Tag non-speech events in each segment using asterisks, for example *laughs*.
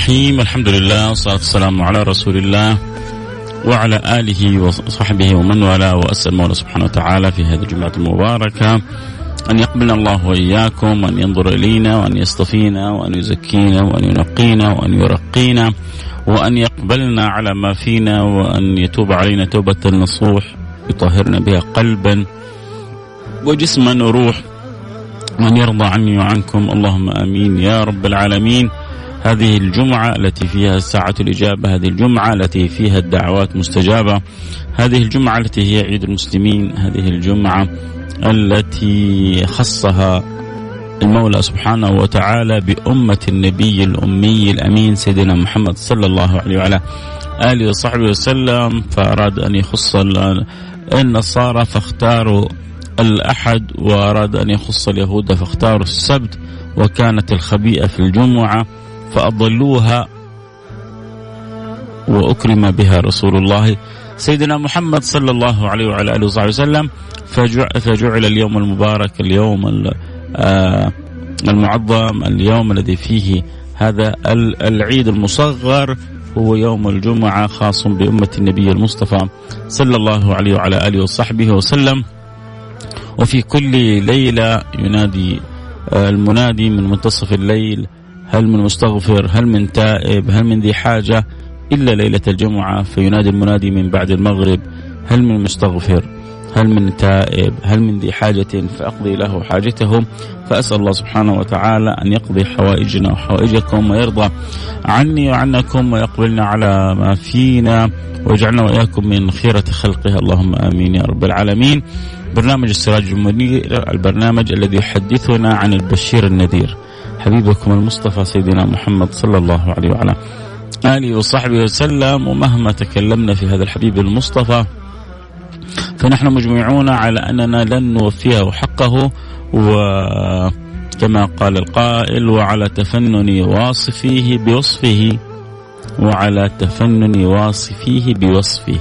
الرحيم. الحمد لله والصلاة والسلام على رسول الله وعلى آله وصحبه ومن والاه وأسأل الله سبحانه وتعالى في هذه الجمعة المباركة أن يقبلنا الله وإياكم وأن ينظر إلينا وأن يصطفينا وأن يزكينا وأن ينقينا وأن يرقينا وأن يقبلنا على ما فينا وأن يتوب علينا توبة نصوح يطهرنا بها قلبا وجسما وروح وأن يرضى عني وعنكم اللهم آمين يا رب العالمين. هذه الجمعة التي فيها ساعة الإجابة هذه الجمعة التي فيها الدعوات مستجابة هذه الجمعة التي هي عيد المسلمين هذه الجمعة التي خصها المولى سبحانه وتعالى بأمة النبي الأمي الأمين سيدنا محمد صلى الله عليه وعلى آله وصحبه وسلم. فأراد أن يخص النصارى فاختاروا الأحد وأراد أن يخص اليهود فاختاروا السبت وكانت الخبيئة في الجمعة. فأضلوها وأكرم بها رسول الله. سيدنا محمد صلى الله عليه وعلى آله وصحبه وسلم فجعل اليوم المبارك اليوم المعظم اليوم الذي فيه هذا العيد المصغر هو يوم الجمعة خاص بأمة النبي المصطفى صلى الله عليه وعلى آله وصحبه وسلم. وفي كل ليلة ينادي المنادي من منتصف الليل هل من مستغفر هل من تائب هل من ذي حاجة إلا ليلة الجمعة فينادي المنادي من بعد المغرب هل من مستغفر هل من تائب هل من ذي حاجة فأقضي له حاجته فأسأل الله سبحانه وتعالى أن يقضي حوائجنا وحوائجكم ويرضى عني وعنكم ويقبلنا على ما فينا ويجعلنا وإياكم من خيرة خلقه اللهم آمين يا رب العالمين. برنامج السراج المنير البرنامج الذي يحدثنا عن البشير النذير. حبيبكم المصطفى سيدنا محمد صلى الله عليه وعلى آله وصحبه وسلم. ومهما تكلمنا في هذا الحبيب المصطفى فنحن مجمعون على أننا لن نوفيه حقه. وكما قال القائل وعلى تفنن واصفيه بوصفه وعلى تفنن واصفيه بوصفه.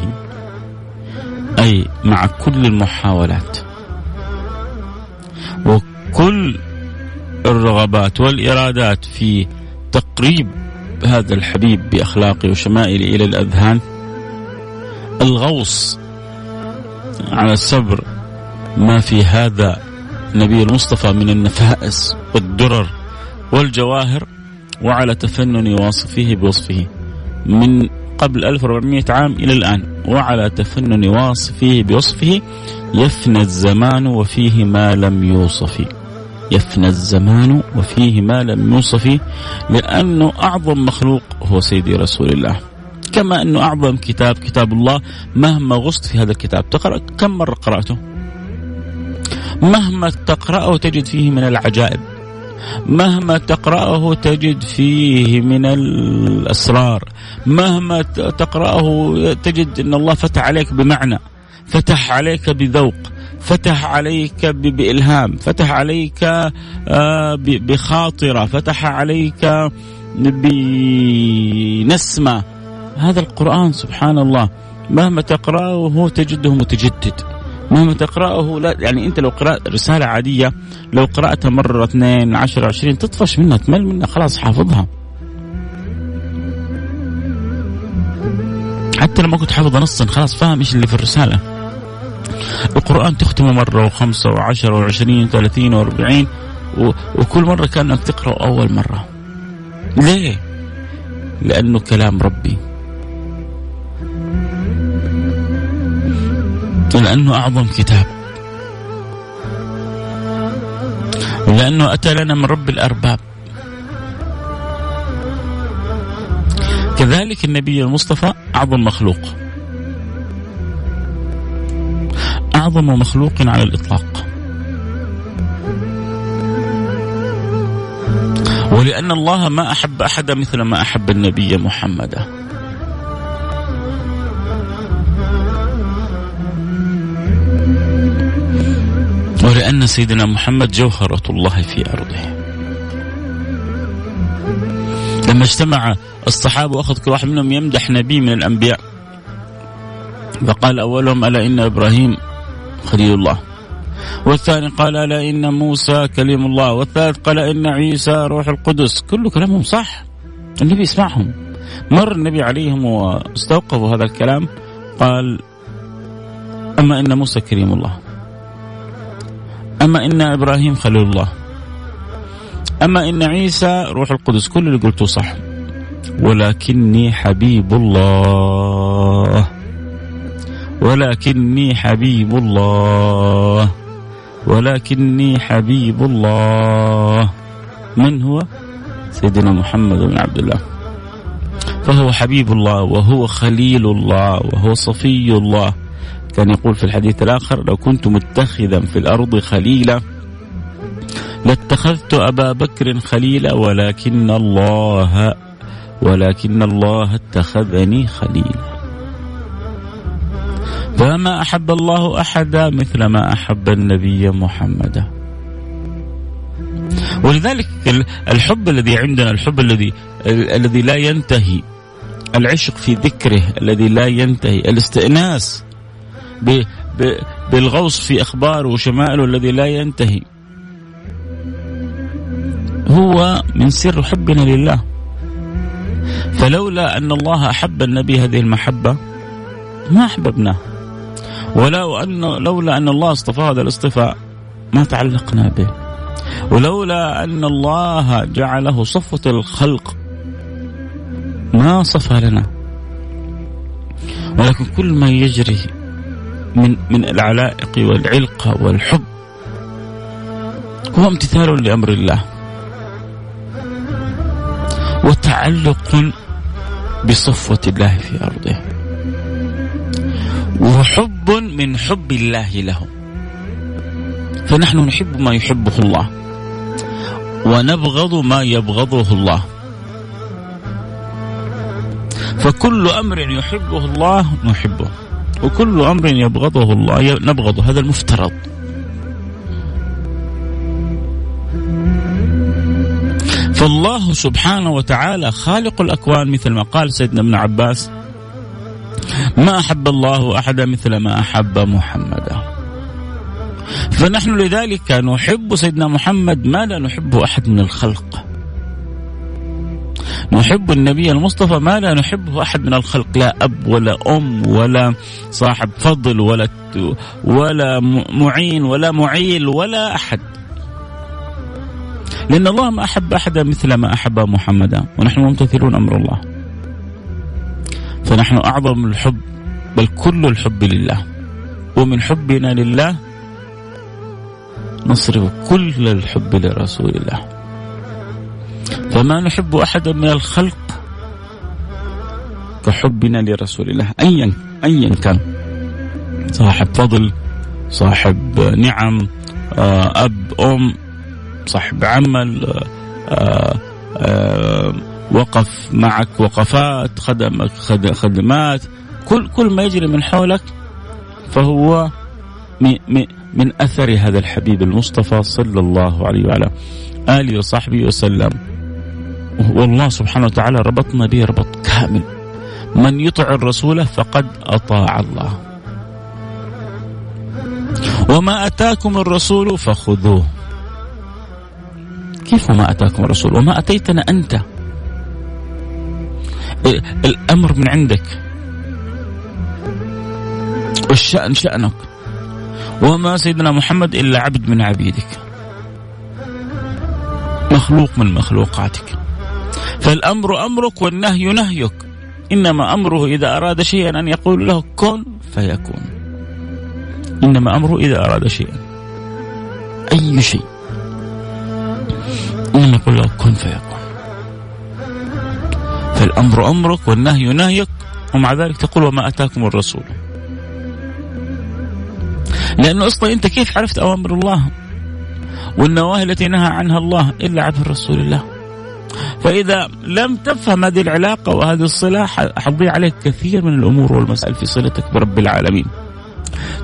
أي مع كل المحاولات. وكل الرغبات والإرادات في تقريب هذا الحبيب بأخلاقه وشمائله إلى الأذهان. الغوص على الصبر ما في هذا النبي المصطفى من النفائس والدرر والجواهر وعلى تفنن واصفه بوصفه. من قبل 1400 عام إلى الآن وعلى تفنن واصفه بوصفه يفنى الزمان وفيه ما لم يوصف. يفنى الزمان وفيه ما لم يوصف لأنه أعظم مخلوق هو سيدي رسول الله. كما أنه أعظم كتاب كتاب الله مهما غصت في هذا الكتاب. تقرأ كم مرة قرأته؟ مهما تقرأه تجد فيه من العجائب. مهما تقرأه تجد فيه من الأسرار. مهما تقرأه تجد أن الله فتح عليك بمعنى فتح عليك بذوق فتح عليك بإلهام فتح عليك بخاطرة فتح عليك بنسمة. هذا القرآن سبحان الله مهما تقرأه تجده متجدد. مهما تقرأه لا يعني أنت لو قرأت رسالة عادية لو قرأتها مرة اثنين عشر عشرين تطفش منها تمل منها خلاص حافظها. حتى لما كنت حافظ نصا خلاص فاهم إيش اللي في الرسالة. القرآن تختمه مرة وخمسة وعشرة وعشرين وثلاثين وأربعين وكل مرة كأنك تقرأ أول مرة. ليه؟ لأنه كلام ربي. لأنه أعظم كتاب. لأنه أتى لنا من رب الأرباب. كذلك النبي المصطفى أعظم مخلوق. أعظم مخلوق على الإطلاق. ولأن الله ما أحب أحدا مثل ما أحب النبي محمدا ولأن سيدنا محمد جوهرة الله في أرضه. لما اجتمع الصحابة وأخذ كل واحد منهم يمدح نبي من الأنبياء. فقال أولهم ألا إن إبراهيم خليل الله. والثاني قال ألا إن موسى كليم الله. والثالث قال إن عيسى روح القدس. كل كلامهم صح. النبي يسمعهم مر النبي عليهم واستوقفوا هذا الكلام. قال أما إن موسى كريم الله. أما إن إبراهيم خليل الله أما إن عيسى روح القدس كل اللي قلته صح. ولكني حبيب الله. ولكني حبيب الله. ولكني حبيب الله. من هو؟ سيدنا محمد بن عبد الله. فهو حبيب الله وهو خليل الله وهو صفي الله. كان يقول في الحديث الآخر لو كنت متخذا في الأرض خليلا لاتخذت أبا بكر خليلا ولكن الله ولكن الله اتخذني خليلا. فما أحب الله أحدا مثل ما أحب النبي محمدا ولذلك الحب الذي عندنا الحب الذي الذي لا ينتهي العشق في ذكره الذي لا ينتهي الاستئناس بالغوص في أخباره وشمائله الذي لا ينتهي. هو من سر حبنا لله. فلولا أن الله أحب النبي هذه المحبة ما أحببناه. ولو أن لولا أن الله اصطفاه هذا الاصطفاء ما تعلقنا به. ولولا أن الله جعله صفوة الخلق ما صفى لنا. ولكن كل ما يجري من من العلائق والعلقة والحب. هو امتثال لأمر الله. وتعلق بصفوة الله في أرضه. وحب من حب الله له. فنحن نحب ما يحبه الله. ونبغض ما يبغضه الله. فكل أمر يحبه الله نحبه وكل أمر يبغضه الله نبغضه هذا المفترض. فالله سبحانه وتعالى خالق الأكوان مثل ما قال سيدنا ابن عباس ما أحب الله أحدا مثل ما أحب محمدا فنحن لذلك نحب سيدنا محمد ما لا نحبه أحد من الخلق. نحب النبي المصطفى ما لا نحبه أحد من الخلق لا أب ولا أم ولا صاحب فضل ولا ولا معين ولا معيل ولا أحد. لأن الله ما أحب أحدا مثل ما أحب محمدا ونحن ممتثلون أمر الله. فنحن أعظم الحب بل كل الحب لله. ومن حبنا لله نصرف كل الحب لرسول الله. فما نحب احدا من الخلق كحبنا لرسول الله. ايا ايا كان. صاحب فضل صاحب نعم آه، أب أم صاحب عمل آه، آه، وقف معك وقفات خدمك خدمات. كل كل ما يجري من حولك فهو من أثر هذا الحبيب المصطفى صلى الله عليه وعلى آله وصحبه وسلم. والله سبحانه وتعالى ربطنا به ربط كامل. من يطع الرسول فقد أطاع الله. وما أتاكم الرسول فخذوه. كيف ما أتاكم الرسول؟ وما أتيتنا أنت؟ الأمر من عندك. والشأن شأنك. وما سيدنا محمد إلا عبد من عبيدك. مخلوق من مخلوقاتك. فالأمر أمرك والنهي نهيك. إنما أمره إذا أراد شيئا أن يقول له كن فيكون. إنما أمره إذا أراد شيئا. أي شيء. إنما يقول له كن فيكون. فالأمر أمرك والنهي نهيك. ومع ذلك تقول وما أتاكم الرسول. لأنه أصلا أنت كيف عرفت أوامر الله؟ والنواهي التي نهى عنها الله إلا عبر رسول الله. فإذا لم تفهم هذه العلاقة وهذه الصلة حتضيع عليك كثير من الأمور والمسائل في صلتك برب العالمين.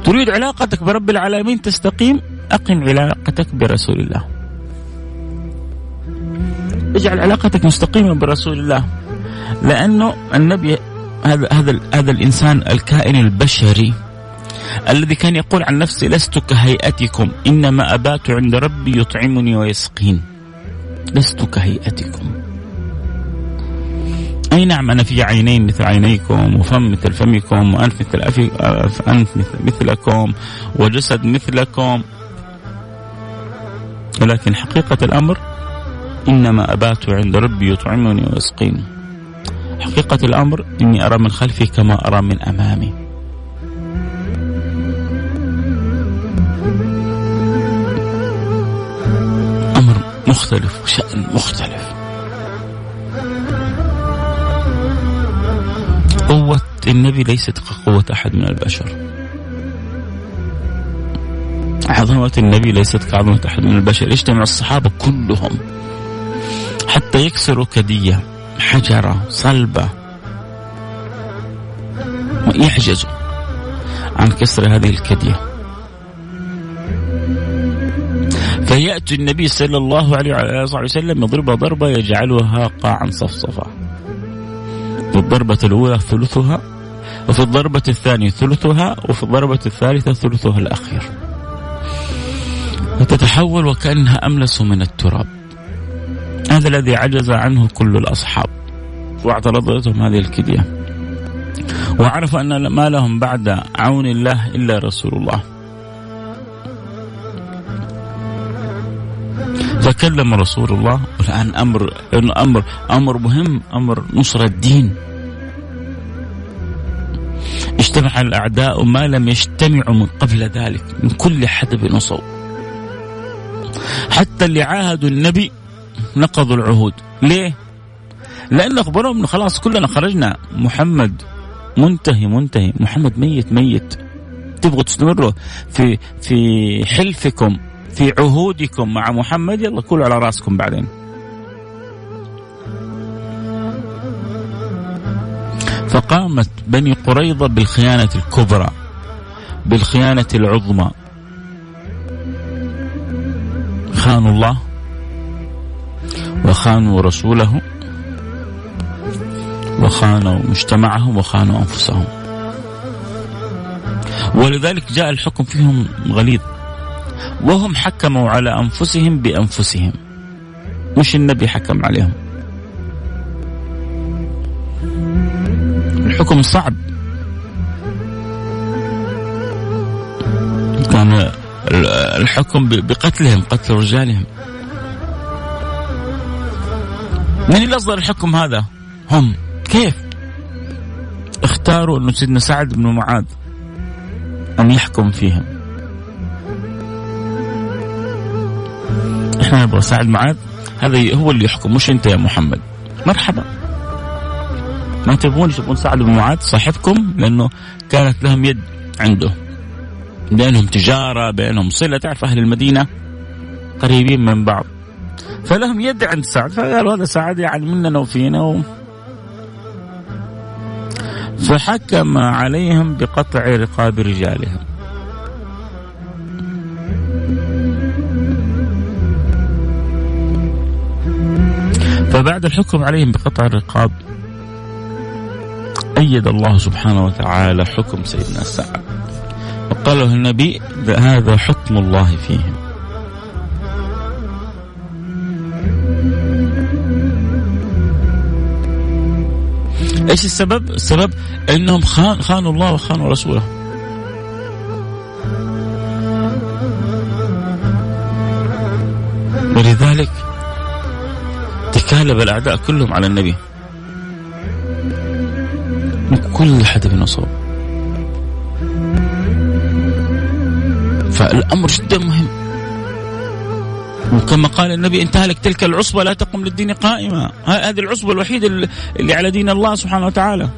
تريد علاقتك برب العالمين تستقيم أقم علاقتك برسول الله. اجعل علاقتك مستقيمة برسول الله. لأنه النبي هذا هذا هذا الإنسان الكائن البشري الذي كان يقول عن نفسه لست كهيئتكم إنما أبات عند ربي يطعمني ويسقين. لست كهيئتكم. أي نعم أنا في عينين مثل عينيكم وفم مثل فمكم وأنف مثل أنف مثل مثلكم وجسد مثلكم. ولكن حقيقة الأمر إنما أبات عند ربي يطعمني ويسقين حقيقة الأمر إني أرى من خلفي كما أرى من أمامي. مختلف وشان مختلف. قوة النبي ليست كقوة أحد من البشر. عظمة النبي ليست كعظمة أحد من البشر. يجتمع الصحابة كلهم. حتى يكسروا كدية حجرة صلبة. ويحجزوا عن كسر هذه الكدية. فيأتي النبي صلى الله عليه وسلم يضربها ضربة يجعلها قاعا صفصفا. في الضربة الأولى ثلثها وفي الضربة الثانية ثلثها وفي الضربة الثالثة ثلثها الأخير. وتتحول وكأنها أملس من التراب. هذا الذي عجز عنه كل الأصحاب واعترضتهم هذه الكدية. وعرف أن ما لهم بعد عون الله إلا رسول الله. فكلم رسول الله. والآن أمر أمر أمر مهم أمر نصرة الدين. اجتمع الأعداء ما لم يجتمعوا من قبل ذلك من كل حدب وصوب حتى اللي عاهدوا النبي نقضوا العهود. ليه؟ لأن أخبرهم أنه خلاص كلنا خرجنا. محمد منتهي منتهي. محمد ميت ميت. تبغوا تستمروا في في حلفكم. في عهودكم مع محمد. يلا كلوا على راسكم بعدين. فقامت بني قريظة بالخيانة الكبرى بالخيانة العظمى. خانوا الله وخانوا رسوله وخانوا مجتمعهم وخانوا أنفسهم. ولذلك جاء الحكم فيهم غليظ. وهم حكموا على أنفسهم بأنفسهم. مش النبي حكم عليهم. الحكم صعب. كان الحكم بقتلهم قتل رجالهم. من اللي اصدر الحكم هذا؟ هم. كيف؟ اختاروا انه سيدنا سعد بن معاذ أن يحكم فيهم. إحنا نبغى سعد معاذ. هذا هو اللي يحكم مش أنت يا محمد. مرحبا. ما تبغون تبغون سعد بن معاذ؟ صاحبكم لأنه كانت لهم يد عنده. بينهم تجارة بينهم صلة. تعرف أهل المدينة قريبين من بعض. فلهم يد عند سعد. فقالوا هذا سعد يعني مننا وفينا و... فحكم عليهم بقطع رقاب رجالهم. فبعد الحكم عليهم بقطع الرقاب أيد الله سبحانه وتعالى حكم سيدنا سعد وقال له النبي هذا حكم الله فيهم إيش السبب؟ السبب إنهم خان خانوا الله وخانوا رسوله. ولذلك تهلب الأعداء كلهم على النبي. كل حدب نصوب فالأمر جدا مهم. وكما قال النبي إن تهلك تلك العصبة لا تقم للدين قائمه هذه العصبة الوحيدة اللي على دين الله سبحانه وتعالى.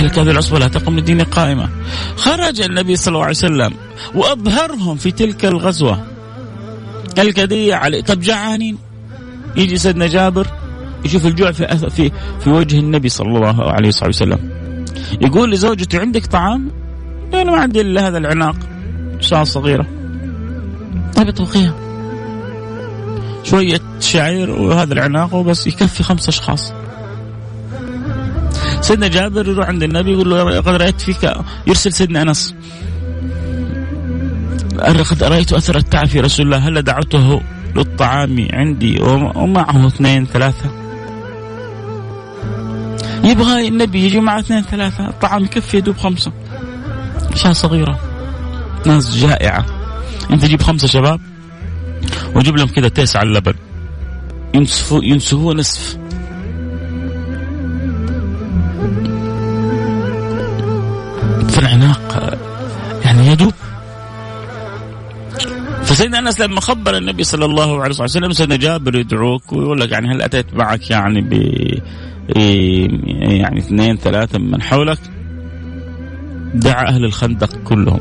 ان تهلك هذه العصبة لا تقم للدين قائمة. خرج النبي صلى الله عليه وسلم وأبهرهم في تلك الغزوة. الكدية عليه طب جعانين يجي سيدنا جابر يشوف الجوع في في في وجه النبي صلى الله عليه وسلم. يقول لزوجته عندك طعام؟ أنا ما عندي إلا هذا العناق شاة صغيرة. طيب اطبخيها شوية شعير وهذا العناق وبس يكفي خمس أشخاص. سيدنا جابر يروح عند النبي يقول له قد رأيت فيك يرسل سيدنا أنس. قد رأيت أثر التعب في رسول الله هل دعوته للطعام عندي ومعه اثنين ثلاثة. يبغى النبي يجي معه اثنين ثلاثة الطعام يكفي يدوب خمسة. شاة صغيرة ناس جائعة. أنت تجيب خمسة شباب وجيب لهم كذا تيس على اللبن. ينسفوا ينسفوه نصف في العناق يعني يدوب فسيدنا أنس لما خبر النبي صلى الله عليه وسلم سيدنا جابر يدعوك ويقول لك يعني هل أتيت معك يعني ب يعني اثنين ثلاثة من حولك؟ دعا أهل الخندق كلهم.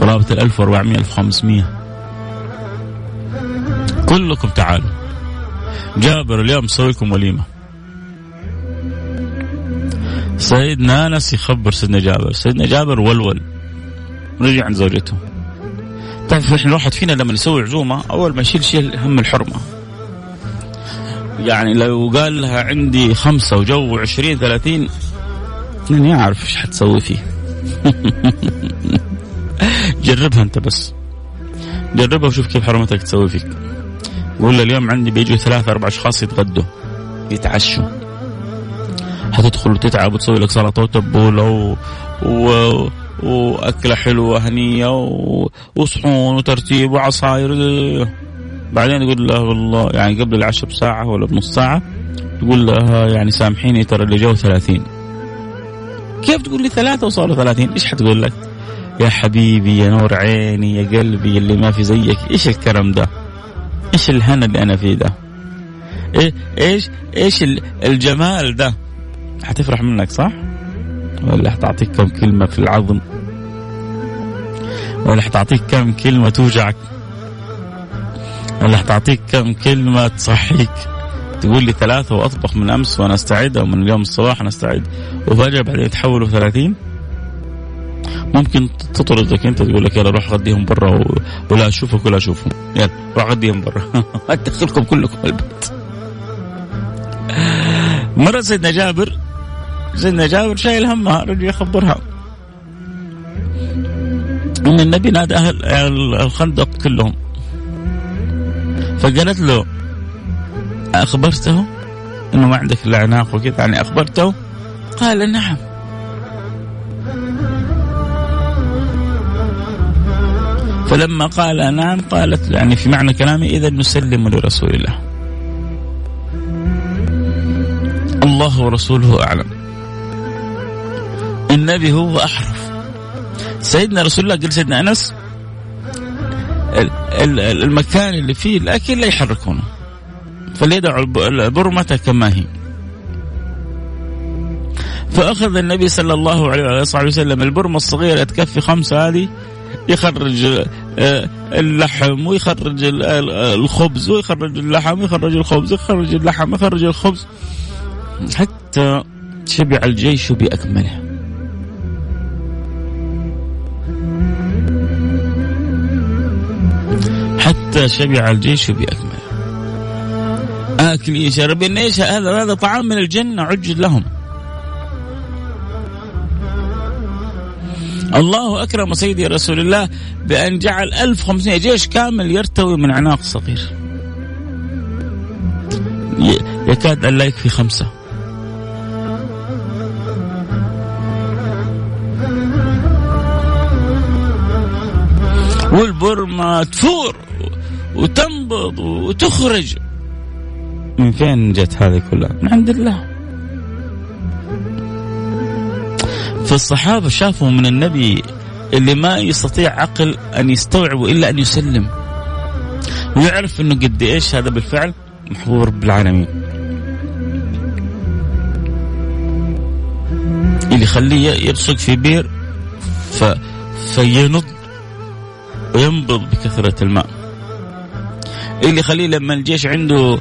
قرابة ال 1400 1500 كلكم تعالوا. جابر اليوم مسوي لكم وليمة. سيدنا أنس يخبر سيدنا جابر. سيدنا جابر ولول. رجع عند زوجته. تعرف إحنا الواحد فينا لما يسوي عزومة أول ما يشيل شيء هم الحرمة. يعني لو قال لها عندي خمسة وجو عشرين ثلاثين يعني أعرف إيش حتسوي فيه. *laughs* جربها أنت بس. جربها وشوف كيف حرمتك تسوي فيك. قول له اليوم عندي بيجوا ثلاثة أربع أشخاص يتغدوا يتعشوا. حتدخل وتتعب وتسوي لك سلطة وتبولة و... و... وأكلة حلوة هنية و... وصحون وترتيب وعصاير. بعدين يقول له والله يعني قبل العشاء بساعة ولا بنص ساعة تقول لها يعني سامحيني ترى اللي جو ثلاثين. كيف تقول لي ثلاثة وصاروا ثلاثين؟ إيش حتقول لك؟ يا حبيبي يا نور عيني يا قلبي اللي ما في زيك. إيش الكرم ده؟ إيش الهنا اللي أنا فيه ده؟ إيه إيش إيش الجمال ده؟ حتفرح منك صح؟ ولا حتعطيك كم كلمة في العظم؟ ولا حتعطيك كم كلمة توجعك؟ ولا حتعطيك كم كلمة تصحيك؟ تقول لي ثلاثة وأطبخ من أمس وأنا أستعد أو من اليوم الصباح أنا أستعد. وفجأة بعدين يتحولوا ثلاثين؟ ممكن تطردك أنت تقول لك يلا روح غديهم برا. ولا أشوفك ولا أشوفهم. يلا روح غديهم برا. *laughs* ادخلكم كلكم البيت. مرة سيدنا جابر سيدنا جابر شايل همها رجل يخبرها. إن النبي نادى أهل الخندق كلهم. فقالت له أخبرته أنه ما عندك إلا عناق وكذا؟ يعني أخبرته؟ قال نعم. فلما قال نعم قالت يعني في معنى كلامي إذا نسلم لرسول الله. الله ورسوله أعلم. النبي هو أحرف. سيدنا رسول الله قال سيدنا أنس المكان اللي فيه الأكل لا يحركونه فليدعوا البرمة كما هي. فأخذ النبي صلى الله عليه وسلم البرمة الصغيرة تكفي خمسة هذه يخرج آه، اللحم ويخرج الخبز ويخرج اللحم ويخرج الخبز ويخرج اللحم ويخرج الخبز. حتى شبع الجيش بأكمله. حتى شبع الجيش بأكمله. آكل يشرب إيش هذا هذا طعام من الجنة عجل لهم. الله أكرم سيدي رسول الله بأن جعل 1500 جيش كامل يرتوي من عناق صغير. يكاد أن لا يكفي خمسة. والبرمة تفور. وتنبض وتخرج. من فين جت هذه كلها؟ من عند الله. فالصحابة شافوا من النبي اللي ما يستطيع عقل أن يستوعبه إلا أن يسلم. ويعرف أنه قد إيش هذا بالفعل؟ محبوب رب العالمين اللي يخليه يرسق في بير ف... فينض وينبض بكثرة الماء. اللي يخليه لما الجيش عنده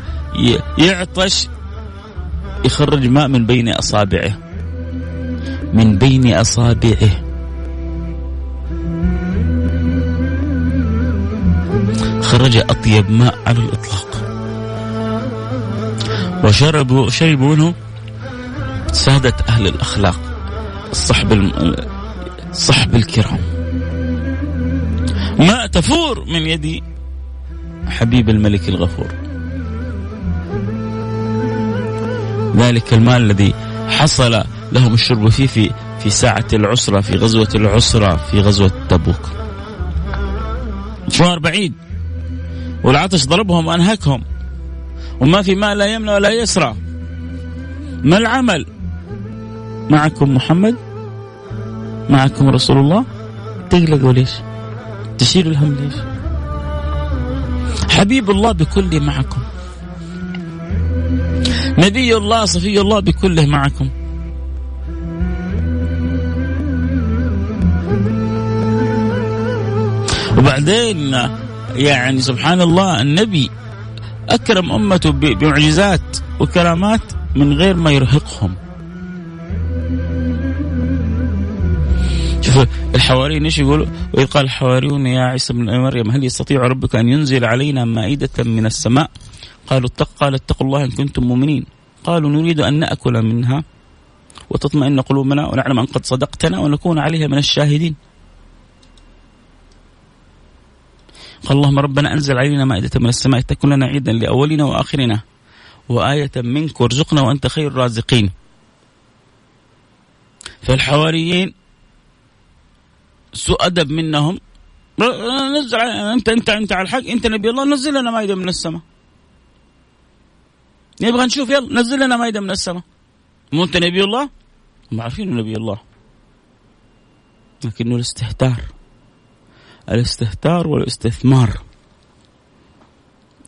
يعطش يخرج ماء من بين أصابعه. من بين أصابعه. خرج أطيب ماء على الإطلاق. وشربوا شربوا منه سادة أهل الأخلاق الصحب الم... الصحب الكرام. ماء تفور من يد حبيب الملك الغفور. ذلك الماء الذي حصل لهم الشرب فيه في في ساعة العسرة في غزوة العسرة في غزوة تبوك. مشوار بعيد. والعطش ضربهم وأنهكهم. وما في ماء لا يمنى ولا يسرى. ما العمل؟ معكم محمد؟ معكم رسول الله؟ تقلقوا ليش؟ تشيل الهم ليش؟ حبيب الله بكل معكم. نبي الله صفي الله بكله معكم. وبعدين يعني سبحان الله النبي أكرم أمته بمعجزات وكرامات من غير ما يرهقهم. الحواريين إيش يقولوا؟ وإذ قال الحواريون يا عيسى بن مريم هل يستطيع ربك أن ينزل علينا مائدة من السماء؟ قالوا اتق قال اتقوا الله إن كنتم مؤمنين. قالوا نريد أن نأكل منها وتطمئن قلوبنا ونعلم أن قد صدقتنا ونكون عليها من الشاهدين. قال اللهم ربنا أنزل علينا مائدة من السماء تكون لنا عيدا لأولنا وآخرنا وآية منك وارزقنا وأنت خير الرازقين. فالحواريين سوء أدب منهم. نزل انت انت أنت على الحق. أنت نبي الله نزل لنا مائدة من السماء. نبغى نشوف يلا نزل لنا مائدة من السماء. مو أنت نبي الله؟ هم عارفين نبي الله. لكنه الاستهتار. الاستهتار والاستثمار.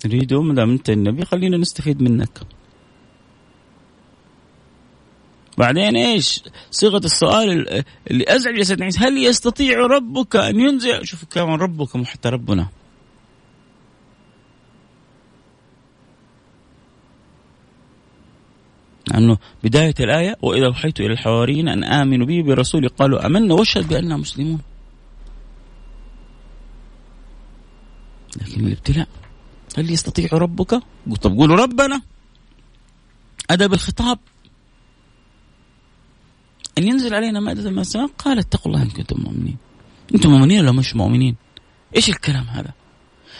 يريدوا ما دام أنت النبي خلينا نستفيد منك. بعدين إيش؟ صيغة السؤال اللي أزعج يا سيدنا عيسى هل يستطيع ربك أن ينزل شوف كمان ربك محتى ربنا. أنه بداية الآية وإذا أوحيت إلى الحواريين أن آمنوا بي برسولي قالوا آمنا واشهد بأننا مسلمون. لكن الابتلاء هل يستطيع ربك؟ طب قولوا ربنا. أدب الخطاب. أن ينزل علينا مائدة من السماء؟ قال اتقوا الله إن كنتم مؤمنين. أنتم مؤمنين ولا مش مؤمنين؟ إيش الكلام هذا؟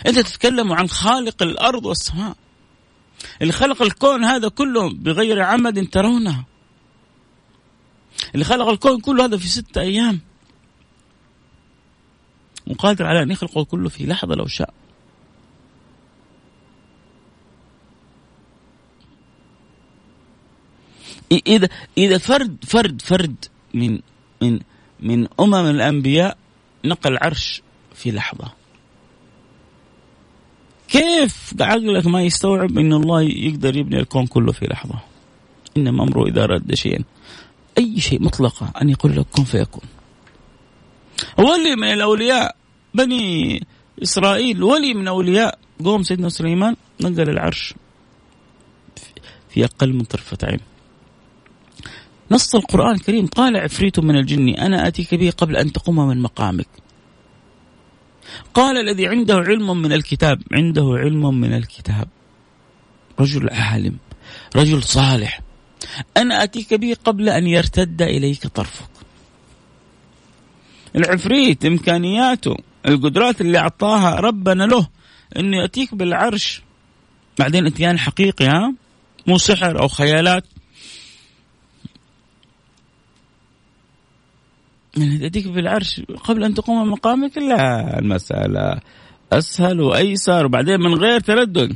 أنت تتكلم عن خالق الأرض والسماء. اللي خلق الكون هذا كله بغير عمد ترونها. اللي خلق الكون كله هذا في ستة أيام. وقادر على أن يخلقه كله في لحظة لو شاء. إذا إذا فرد فرد فرد من من من أمم الأنبياء نقل العرش في لحظة. كيف عقلك ما يستوعب إن الله يقدر يبني الكون كله في لحظة؟ انما امره إذا اراد شيئا. أي شيء مطلقه أن يقول لك كن فيكون. ولي من الأولياء بني إسرائيل ولي من أولياء. قوم سيدنا سليمان نقل العرش في أقل من طرفة عين. نص القرآن الكريم قال عفريت من الجن أنا آتيك به قبل أن تقوم من مقامك. قال الذي عنده علم من الكتاب عنده علم من الكتاب. رجل عالم رجل صالح. أنا أتيك به قبل أن يرتد إليك طرفك. العفريت إمكانياته القدرات اللي أعطاها ربنا له أنه يأتيك بالعرش. بعدين إتيان حقيقي ها؟ مو سحر أو خيالات. يعني أديك في العرش قبل أن تقوم مقامك؟ لا المسألة أسهل وأيسر وبعدين من غير تردد.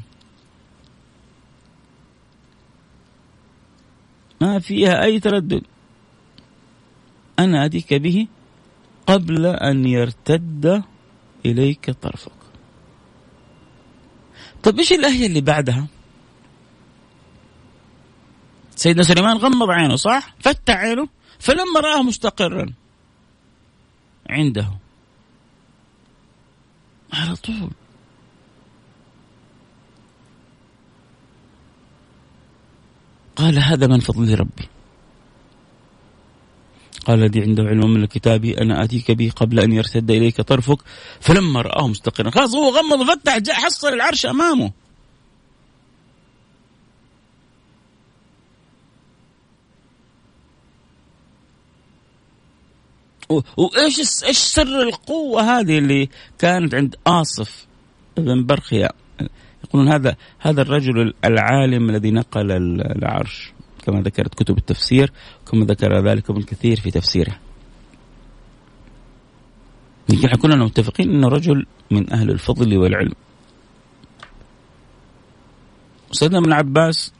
ما فيها أي تردد. أنا أتيك به قبل أن يرتد إليك طرفك. طيب إيش الآية اللي بعدها؟ سيدنا سليمان غمض عينه صح؟ فتح عينه فلما رآه مستقرا. عنده. على طول. قال هذا من فضل ربي. قال الذي عنده علم من الكتاب أنا آتيك به قبل أن يرتد إليك طرفك فلما رآه مستقرا خلاص هو غمض جاء حصل العرش أمامه. وإيش إيش سر القوة هذه اللي كانت عند آصف بن برخيا؟ يقولون هذا هذا الرجل العالم الذي نقل العرش. كما ذكرت كتب التفسير كما ذكر ذلك ابن كثير في تفسيره. يمكن كلنا متفقين إنه رجل من أهل الفضل والعلم. سيدنا ابن عباس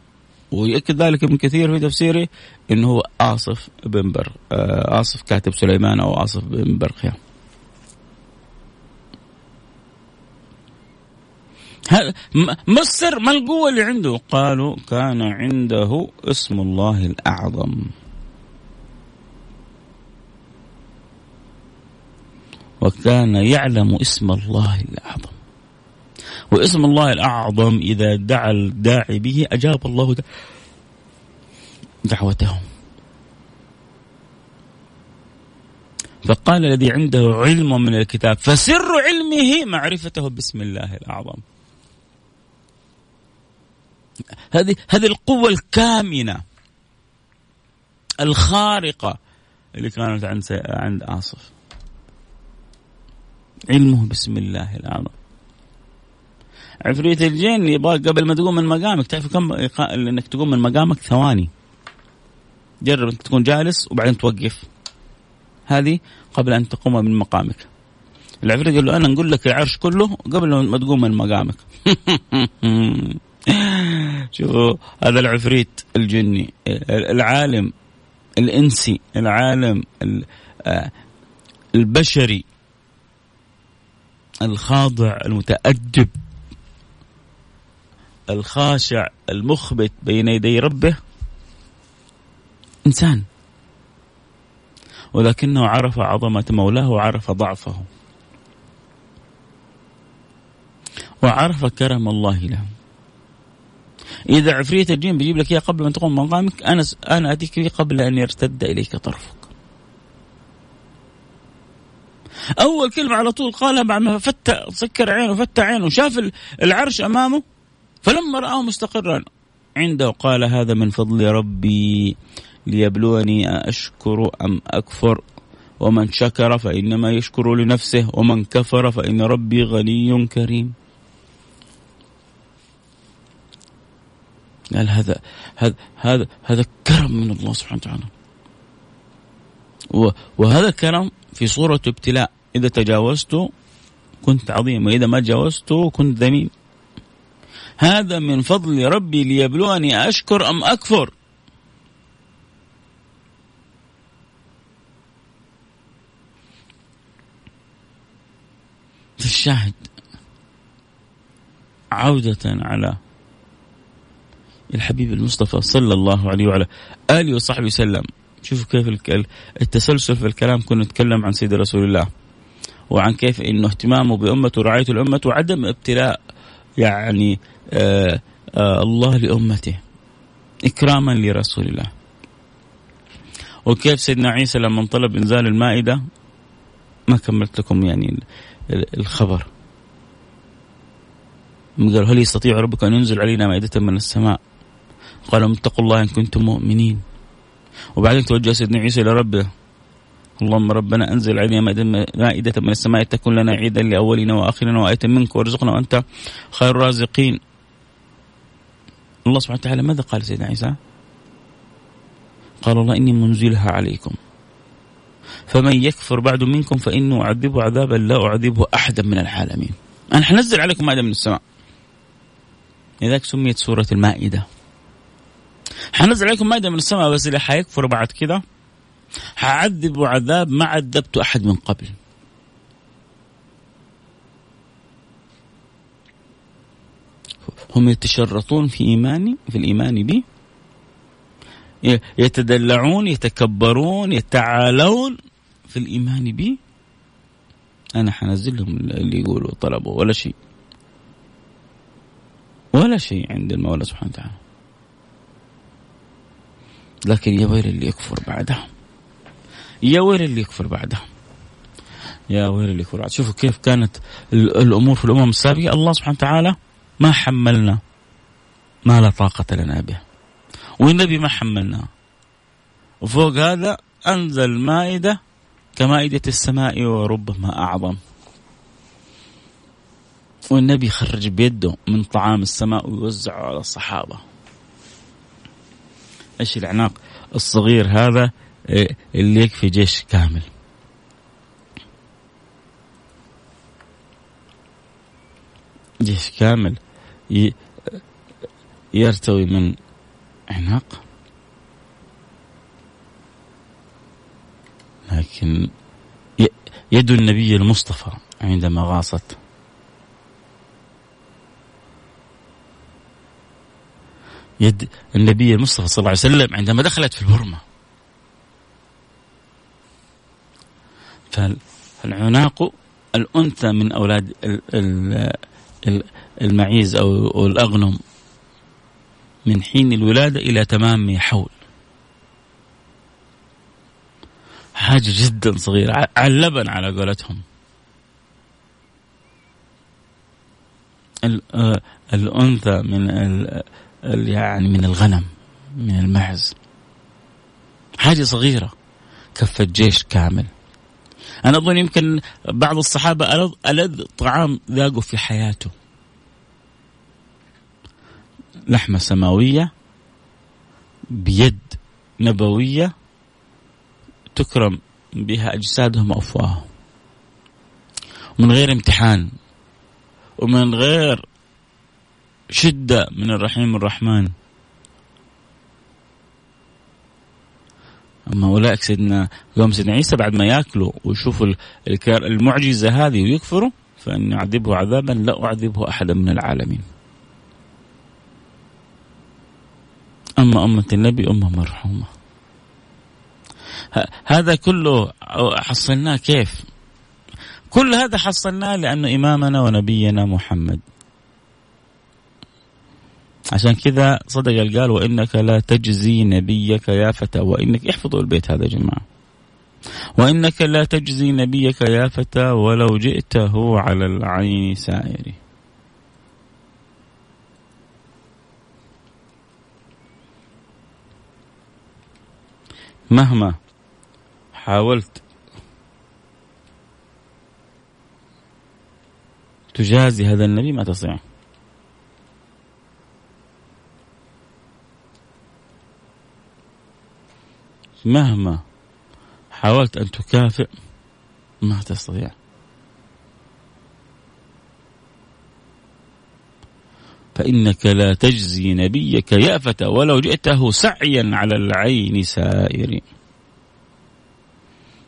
ويؤكد ذلك ابن كثير في تفسيره إنه هو آصف بن بر آه، آصف كاتب سليمان أو آصف بن برخيا ما السر ما القوة اللي عنده؟ قالوا كان عنده اسم الله الأعظم. وكان يعلم اسم الله الأعظم. واسم الله الأعظم إذا دعا الداعي به أجاب الله دعوته. فقال الذي عنده علم من الكتاب فسر علمه معرفته باسم الله الأعظم. هذه هذه القوة الكامنة الخارقة اللي كانت عند عند آصف. علمه بسم الله الأعظم. عفريت الجن يبغى قبل ما تقوم من مقامك تعرف كم إنك تقوم من مقامك؟ ثواني. جرب إنك تكون جالس وبعدين توقف. هذه قبل أن تقوم من مقامك. العفريت قال له أنا نقول لك العرش كله قبل ما تقوم من مقامك. *laughs* شوفوا هذا العفريت الجني العالم الإنسي العالم آه، البشري الخاضع المتأدب. الخاشع المخبت بين يدي ربه. إنسان. ولكنه عرف عظمة مولاه وعرف ضعفه. وعرف كرم الله له. إذا عفريت الجن بيجيب لك إياه قبل ما تقوم مقامك أنا أنا أتيك به قبل أن يرتد إليك طرفك. أول كلمة على طول قالها بعد ما فتح سكر عينه فتح عينه شاف العرش أمامه فلما رآه مستقرا عنده قال هذا من فضل ربي ليبلوني أشكر أم أكفر؟ ومن شكر فإنما يشكر لنفسه ومن كفر فإن ربي غني كريم. قال هذا هذا هذا هذا كرم من الله سبحانه وتعالى. وهذا الكرم في صورة ابتلاء. إذا تجاوزته كنت عظيم وإذا ما تجاوزته كنت ذميم. هذا من فضل ربي ليبلوني أشكر أم أكفر. الشاهد عودة على الحبيب المصطفى صلى الله عليه وعلى آله وصحبه وسلم. شوفوا كيف التسلسل في الكلام كنا نتكلم عن سيد رسول الله وعن كيف إنه اهتمامه بأمته ورعايه الأمة وعدم ابتلاء يعني آه آه الله لأمته إكراما لرسول الله. وكيف سيدنا عيسى لما طلب إنزال المائدة؟ ما كملت لكم يعني الخبر. قال هل يستطيع ربك أن ينزل علينا مائدة من السماء؟ قالوا اتقوا الله إن كنتم مؤمنين. وبعدين توجه سيدنا عيسى إلى ربه. اللهم ربنا أنزل علينا مائدة من السماء تكون لنا عيدا لأولنا وآخرنا وآية منك وارزقنا وأنت خير الرازقين. الله سبحانه وتعالى ماذا قال سيدنا عيسى؟ قال الله إني منزلها عليكم. فمن يكفر بعد منكم فإنه أعذبه عذابا لا أعذبه أحدا من العالمين. أنا حنزل عليكم مائدة من السماء. لذلك سميت سورة المائدة. حنزل عليكم مائدة من السماء بس اللي حيكفر بعد كذا حعذبه عذاب ما عذبت أحد من قبل. هم يتشرطون في إيماني في الإيمان بي. يتدلعون يتكبرون يتعالون في الإيمان بي. أنا حنزل لهم اللي يقولوا طلبوا ولا شيء. ولا شيء عند المولى سبحانه وتعالى. لكن يا ويل اللي يكفر بعدها يا ويل اللي يكفر بعدها يا ويل اللي يكفر بعدها شوفوا كيف كانت الأمور في الأمم السابقة. الله سبحانه وتعالى ما حملنا؟ ما لا طاقة لنا به. والنبي ما حملنا؟ وفوق هذا أنزل مائدة كمائدة السماء وربما أعظم. والنبي خرج بيده من طعام السماء ويوزعه على الصحابة؟ إيش العناق الصغير هذا؟ إيه، اللي يكفي جيش كامل. جيش كامل. يرتوي من عناق. لكن يد النبي المصطفى عندما غاصت. يد النبي المصطفى صلى الله عليه وسلم عندما دخلت في البرمة فالعناق الأنثى من أولاد المعيز أو الأغنم من حين الولادة إلى تمام حول. حاجة جدا صغيرة. على اللبن على قولتهم. آه، الأنثى من يعني من الغنم من المعز. حاجة صغيرة. كفة جيش كامل. أنا أظن يمكن بعض الصحابة ألذ, طعام ذاقوا في حياته. لحمة سماوية بيد نبوية تكرم بها أجسادهم وأفواههم. ومن غير امتحان ومن غير شدة من الرحيم الرحمن. أما أولئك سيدنا يوم سيدنا عيسى بعد ما يأكلوا ويشوفوا المعجزة هذه ويكفروا فإن أعذبه عذابا لا أعذبه أحدا من العالمين. أما أمة النبي أمة مرحومة. هذا كله حصلناه كيف؟ كل هذا حصلناه لأنه إمامنا ونبينا محمد. عشان كذا صدق قال وإنك لا تجزي نبيك يا فتى وإنك احفظوا البيت هذا يا جماعة. وإنك لا تجزي نبيك يا فتى ولو جئته على العين سائر مهما حاولت تجازي هذا النبي ما تستطيع. مهما حاولت أن تكافئ ما تستطيع. فإنك لا تجزي نبيك يأفة ولو جئته سعيا على العين سائر.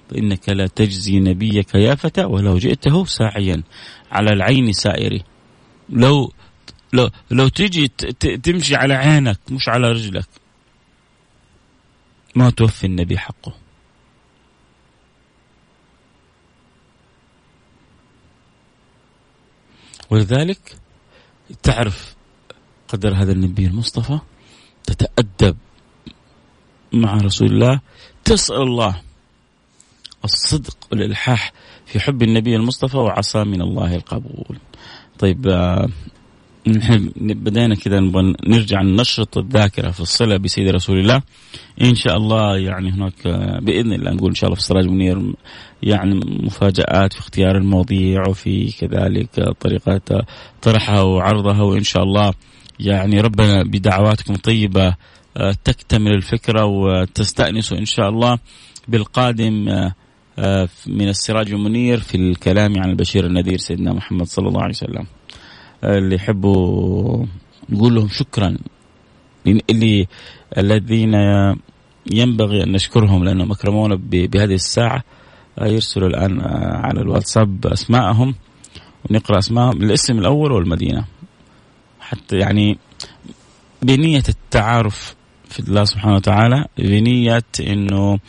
فإنك لا تجزي نبيك يافة ولو جئته ساعيا على العين سائر. لو لو لو تجي تمشي على عينك مش على رجلك. ما توفي النبي حقه. ولذلك تعرف قدر هذا النبي المصطفى تتأدب مع رسول الله تسأل الله الصدق والإلحاح في حب النبي المصطفى وعصى من الله القبول. طيب آه، نحن بدينا كذا نرجع نشرط الذاكرة في الصلة بسيد رسول الله. إن شاء الله يعني هناك آه، بإذن الله نقول إن شاء الله في السراج منير يعني مفاجآت في اختيار المواضيع وفي كذلك طريقة طرحها وعرضها وإن شاء الله يعني ربنا بدعواتكم طيبه آه، تكتمل الفكرة وتستانسوا إن شاء الله بالقادم آه، من السراج المنير في الكلام عن البشير النذير سيدنا محمد صلى الله عليه وسلم. آه، اللي يحبوا نقول لهم شكرا اللي الذين ينبغي أن نشكرهم لأنهم أكرمونا بهذه الساعة يرسلوا الآن على الواتساب أسماءهم ونقرأ أسماءهم الاسم الأول والمدينة. حتى يعني بنية التعارف في الله سبحانه وتعالى بنية إنه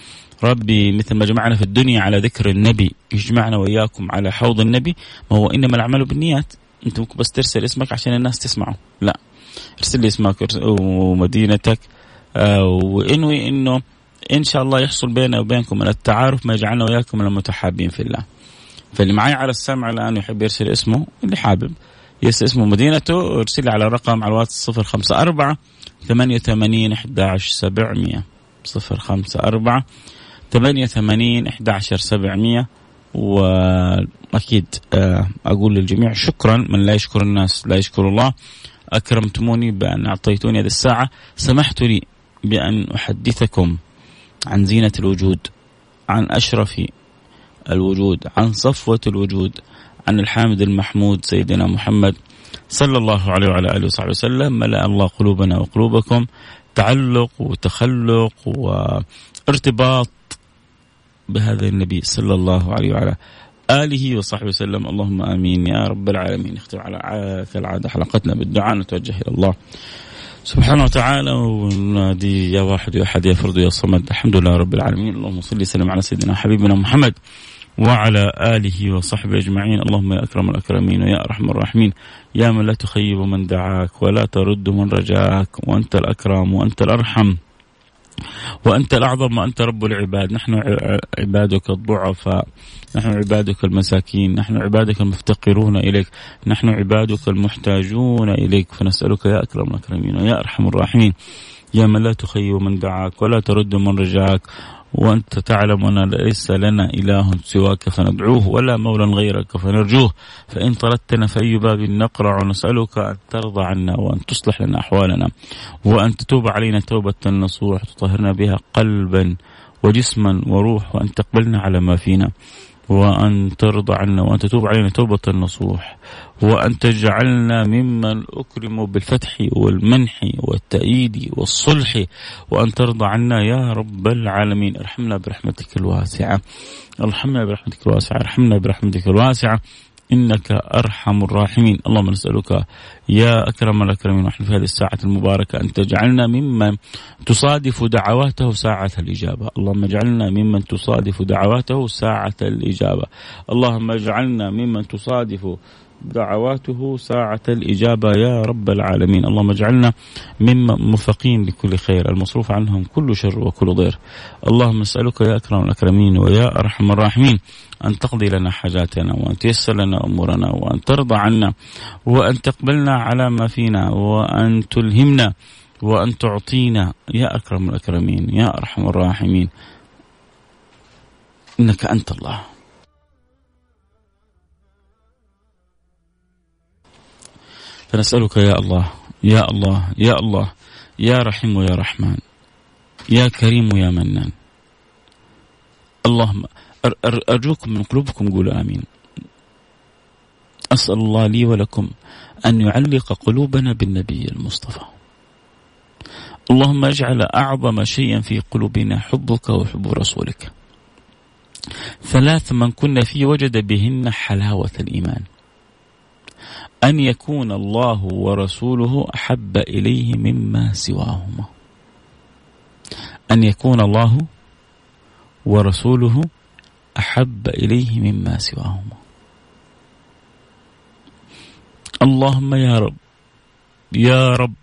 ربي مثل ما جمعنا في الدنيا على ذكر النبي يجمعنا وإياكم على حوض النبي ما هو إنما الأعمال بالنيات. ممكن بس ترسل اسمك عشان الناس تسمعه. لا ارسل لي اسمك ومدينتك. آه، وإنوي إنه إن شاء الله يحصل بيننا وبينكم من التعارف ما يجعلنا وإياكم المتحابين في الله. فاللي معي على السمع الآن يحب يرسل اسمه اللي حابب. يرسل اسمه مدينته. ارسل لي على الرقم على الواتس 054 88 11 700 054 88 11 700 وأكيد آه، أقول للجميع شكرا. من لا يشكر الناس لا يشكر الله. أكرمتموني بأن أعطيتوني هذه الساعة. سمحت لي بأن أحدثكم عن زينة الوجود عن أشرف الوجود عن صفوة الوجود. عن الحامد المحمود سيدنا محمد صلى الله عليه وعلى آله وصحبه وسلم ملأ الله قلوبنا وقلوبكم. تعلق وتخلق وارتباط بهذا النبي صلى الله عليه وعلى آله وصحبه وسلم. اللهم آمين يا رب العالمين. نختم على كالعادة حلقتنا بالدعاء. نتوجه إلى الله سبحانه وتعالى. ونادي يا واحد يا أحد يا فرد يا صمد. الحمد لله رب العالمين. اللهم صل وسلم على سيدنا حبيبنا محمد. وعلى آله وصحبه أجمعين. اللهم يا أكرم الأكرمين ويا أرحم الراحمين. يا من لا تخيب من دعاك ولا ترد من رجاك. وأنت الأكرم وأنت الأرحم وأنت الأعظم وأنت رب العباد. نحن عبادك الضعفاء. نحن عبادك المساكين. نحن عبادك المفتقرون إليك. نحن عبادك المحتاجون إليك. فنسألك يا أكرم الأكرمين ويا أرحم الراحمين. يا من لا تخيب من دعاك ولا ترد من رجاك. وأنت تعلم أن ليس لنا إله سواك فندعوه ولا مولى غيرك فنرجوه. فإن طردتنا فأي باب نقرع ونسألك أن ترضى عنا وأن تصلح لنا أحوالنا وأن تتوب علينا توبة نصوح تطهرنا بها قلبا وجسما وروح وأن تقبلنا على ما فينا. وأن ترضى عنا وأن تتوب علينا توبة نصوح وأن تجعلنا ممن أكرم بالفتح والمنح والتأييد والصلح. وأن ترضى عنا يا رب العالمين. ارحمنا برحمتك الواسعة. ارحمنا برحمتك الواسعة. ارحمنا برحمتك الواسعة. إنك أرحم الراحمين، اللهم نسألك يا أكرم الأكرمين ونحن في هذه الساعة المباركة أن تجعلنا ممن تصادف دعواته ساعة الإجابة، اللهم اجعلنا ممن تصادف دعواته ساعة الإجابة، اللهم اجعلنا ممن تصادف دعواته ساعة الإجابة يا رب العالمين. اللهم اجعلنا ممن مفقين لكل خير المصروف عنهم كل شر وكل ضير. اللهم نسألك يا أكرم الأكرمين ويا أرحم الراحمين أن تقضي لنا حاجاتنا وأن تيسر لنا أمورنا وأن ترضى عنا وأن تقبلنا على ما فينا وأن تلهمنا وأن تعطينا. يا أكرم الأكرمين يا أرحم الراحمين إنك أنت الله. فنسألك يا الله يا الله يا الله يا رحيم ويا رحمن يا كريم ويا منان. اللهم أرجوكم من قلوبكم قولوا آمين. أسأل الله لي ولكم أن يعلق قلوبنا بالنبي المصطفى. اللهم اجعل أعظم شيء في قلوبنا حبك وحب رسولك. ثلاث من كنا فيه وجد بهن حلاوة الإيمان. أن يكون الله ورسوله أحب إليه مما سواهما. أن يكون الله ورسوله أحب إليه مما سواهما. اللهم يا رب يا رب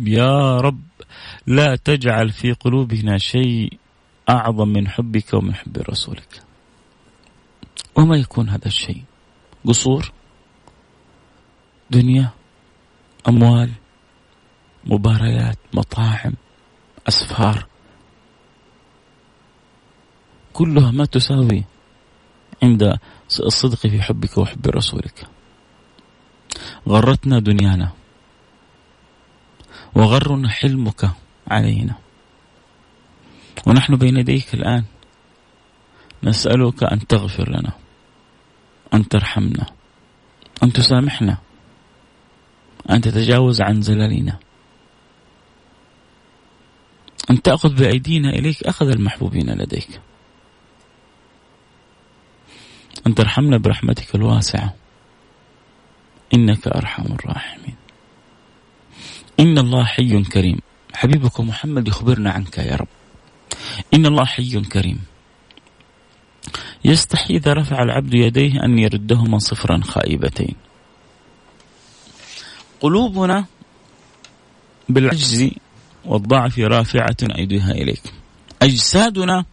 يا رب لا تجعل في قلوبنا شيء أعظم من حبك ومن حب رسولك. وما يكون هذا الشيء؟ قصور؟ دنيا أموال مباريات مطاعم أسفار. كلها ما تساوي عند الصدق في حبك وحب رسولك. غرتنا دنيانا وغرنا حلمك علينا. ونحن بين يديك الآن نسألك أن تغفر لنا أن ترحمنا أن تسامحنا. أن تتجاوز عن زللنا أن تأخذ بأيدينا إليك أخذ المحبوبين لديك. أن ترحمنا برحمتك الواسعة. إنك أرحم الراحمين. إن الله حي كريم. حبيبك محمد يخبرنا عنك يا رب. إن الله حي كريم. يستحي إذا رفع العبد يديه أن يردهما صفرا خائبتين. قلوبنا بالعجز والضعف رافعة أيديها إليك. أجسادنا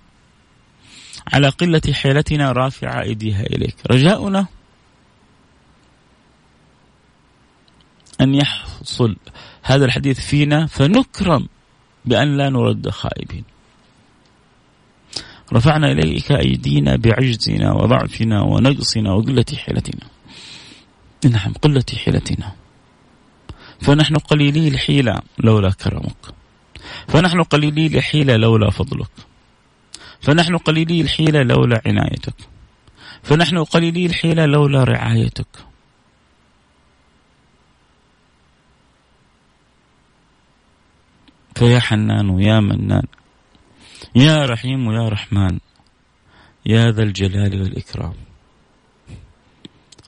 على قلة حيلتنا رافعة أيديها إليك. رجاؤنا أن يحصل هذا الحديث فينا فنكرم بأن لا نرد خائبين. رفعنا إليك أيدينا بعجزنا وضعفنا ونقصنا وقلة حيلتنا. نعم قلة حيلتنا. فنحن قليلي الحيلة لولا كرمك. فنحن قليلي الحيلة لولا فضلك. فنحن قليلي الحيلة لولا عنايتك. فنحن قليلي الحيلة لولا رعايتك. فيا حنان ويا منان يا رحيم ويا رحمن يا ذا الجلال والإكرام.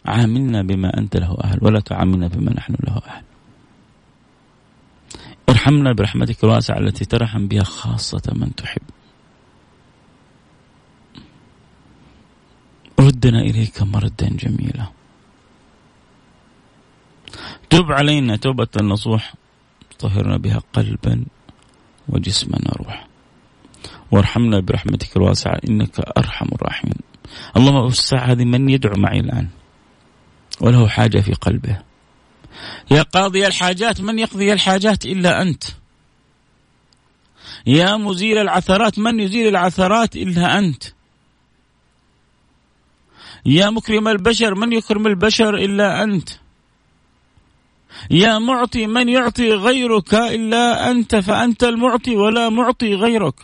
عاملنا بما أنت له أهل ولا تعاملنا بما نحن له أهل. ارحمنا برحمتك الواسعة التي ترحم بها خاصة من تحب. ردنا إليك مردا جميلا. تب علينا توبة نصوح طهرنا بها قلبا وجسما وروحا. وارحمنا برحمتك الواسعة إنك أرحم الراحمين. اللهم الساعة هذه من يدعو معي الآن وله حاجة في قلبه. يا قاضي الحاجات من يقضي الحاجات إلا أنت؟ يا مزيل العثرات من يزيل العثرات إلا أنت؟ يا مكرم البشر من يكرم البشر إلا أنت؟ يا معطي من يعطي غيرك إلا أنت؟ فأنت المعطي ولا معطي غيرك.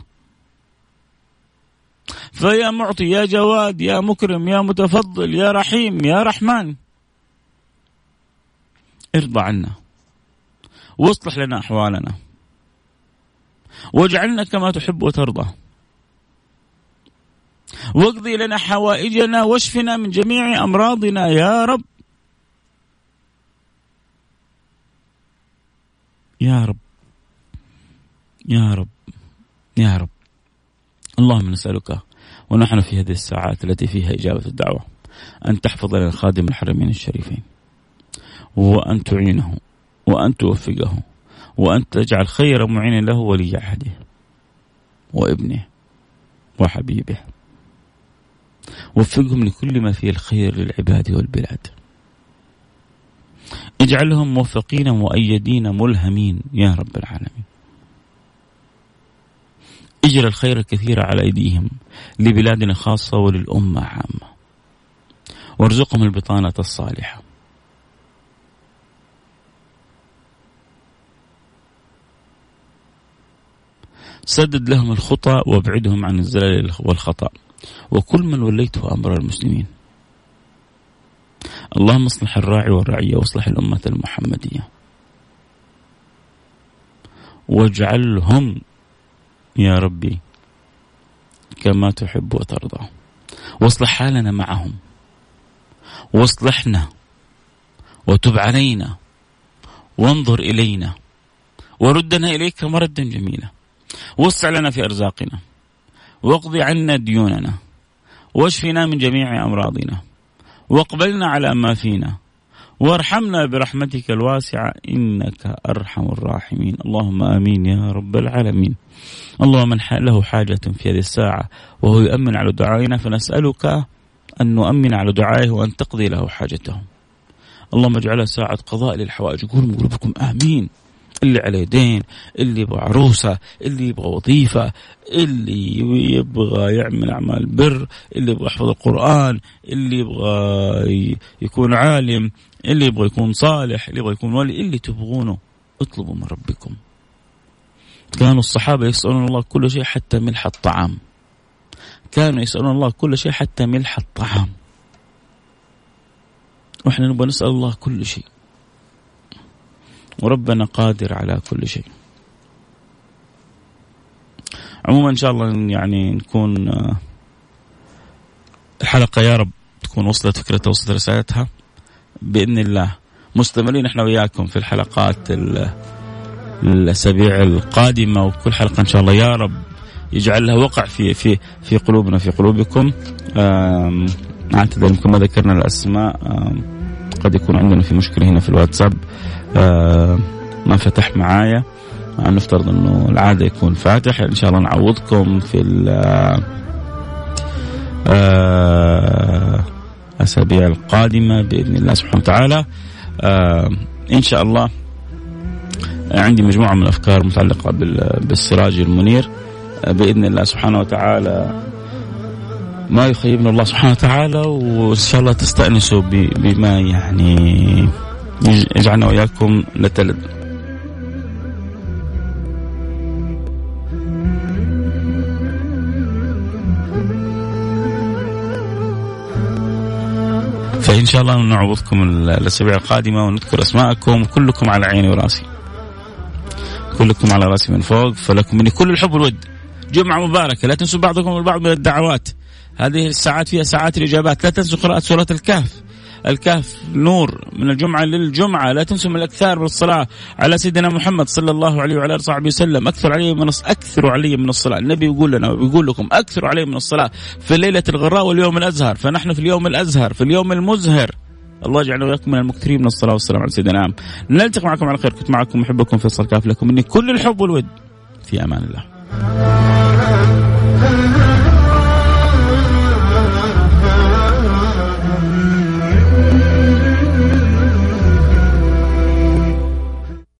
فيا معطي يا جواد يا مكرم يا متفضل يا رحيم يا رحمن. ارضى عنا. واصلح لنا أحوالنا. واجعلنا كما تحب وترضى. واقضي لنا حوائجنا واشفنا من جميع أمراضنا يا رب. يا رب. يا رب. يا رب. اللهم نسألك ونحن في هذه الساعات التي فيها إجابة الدعوة أن تحفظ لنا خادم الحرمين الشريفين. وأن تعينه وأن توفقه وأن تجعل خير معين له ولي عهده وابنه وحبيبه. وفقهم لكل ما فيه الخير للعباد والبلاد. اجعلهم موفقين مؤيدين ملهمين يا رب العالمين. اجرى الخير الكثير على أيديهم لبلادنا خاصة وللأمة عامة. وارزقهم البطانة الصالحة. سدد لهم الخطى وابعدهم عن الزلل والخطأ. وكل من وليته أمر المسلمين. اللهم اصلح الراعي والرعية واصلح الأمة المحمدية. واجعلهم يا ربي كما تحب وترضى. واصلح حالنا معهم. واصلحنا وتب علينا. وانظر إلينا. وردنا إليك مردا جميلا. وسع لنا في أرزاقنا. واقضي عنا ديوننا. واشفنا من جميع أمراضنا. واقبلنا على ما فينا. وارحمنا برحمتك الواسعة. إنك أرحم الراحمين. اللهم آمين يا رب العالمين. اللهم من له حاجة في هذه الساعة وهو يؤمن على دعائنا. فنسألك أن نؤمن على دعائه وأن تقضي له حاجته. اللهم اجعلها ساعة قضاء للحوائج. قولوا قلوبكم آمين. اللي عليه دين اللي يبغى عروسة اللي يبغى وظيفة اللي يبغى يعمل أعمال بر اللي يبغى يحفظ القرآن اللي يبغى يكون عالم اللي يبغى يكون صالح اللي يبغى يكون ولي اللي تبغونه اطلبوا من ربكم. كانوا الصحابة يسألون الله كل شيء حتى ملح الطعام. كانوا يسألون الله كل شيء حتى ملح الطعام. وإحنا نبغى نسأل الله كل شيء. وربنا قادر على كل شيء. عموما إن شاء الله يعني نكون آه، الحلقة يا رب تكون وصلت فكرتها وصلت رسالتها. بإذن الله مستمرين إحنا وياكم في الحلقات الأسابيع القادمة وكل حلقة إن شاء الله يا رب يجعل لها وقع في في في قلوبنا في قلوبكم. اعتذر يمكن ما ذكرنا الأسماء. قد يكون عندنا في مشكلة هنا في الواتساب. ما فتح معايا. نفترض إنه العادة يكون فاتح. إن شاء الله نعوضكم في الاسابيع القادمة بإذن الله سبحانه وتعالى. إن شاء الله عندي مجموعة من الأفكار متعلقة بالسراج المنير. بإذن الله سبحانه وتعالى ما يخيبنا الله سبحانه وتعالى وإن شاء الله تستأنسوا بما يعني يجعلنا واياكم نتلد فإن شاء الله نعوضكم الأسابيع القادمة ونذكر أسماءكم كلكم على عيني وراسي. كلكم على راسي من فوق فلكم مني كل الحب والود. جمعة مباركة لا تنسوا بعضكم البعض من الدعوات. هذه الساعات فيها ساعات الإجابات لا تنسوا قراءة سورة الكهف. الكهف نور من الجمعة للجمعة. لا تنسوا من الأكثار من الصلاة على سيدنا محمد صلى الله عليه وعلى آله وصحبه وسلم. أكثر علي من أكثروا علي من الصلاة. النبي يقول لنا ويقول لكم أكثروا علي من الصلاة في الليلة الغراء واليوم الأزهر. فنحن في اليوم الأزهر في اليوم المزهر. الله يجعلنا وياكم من المكثرين من الصلاة والسلام على سيدنا نلتقي معكم على خير. كنت معكم محبكم فيصل كاف لكم مني كل الحب والود. في أمان الله.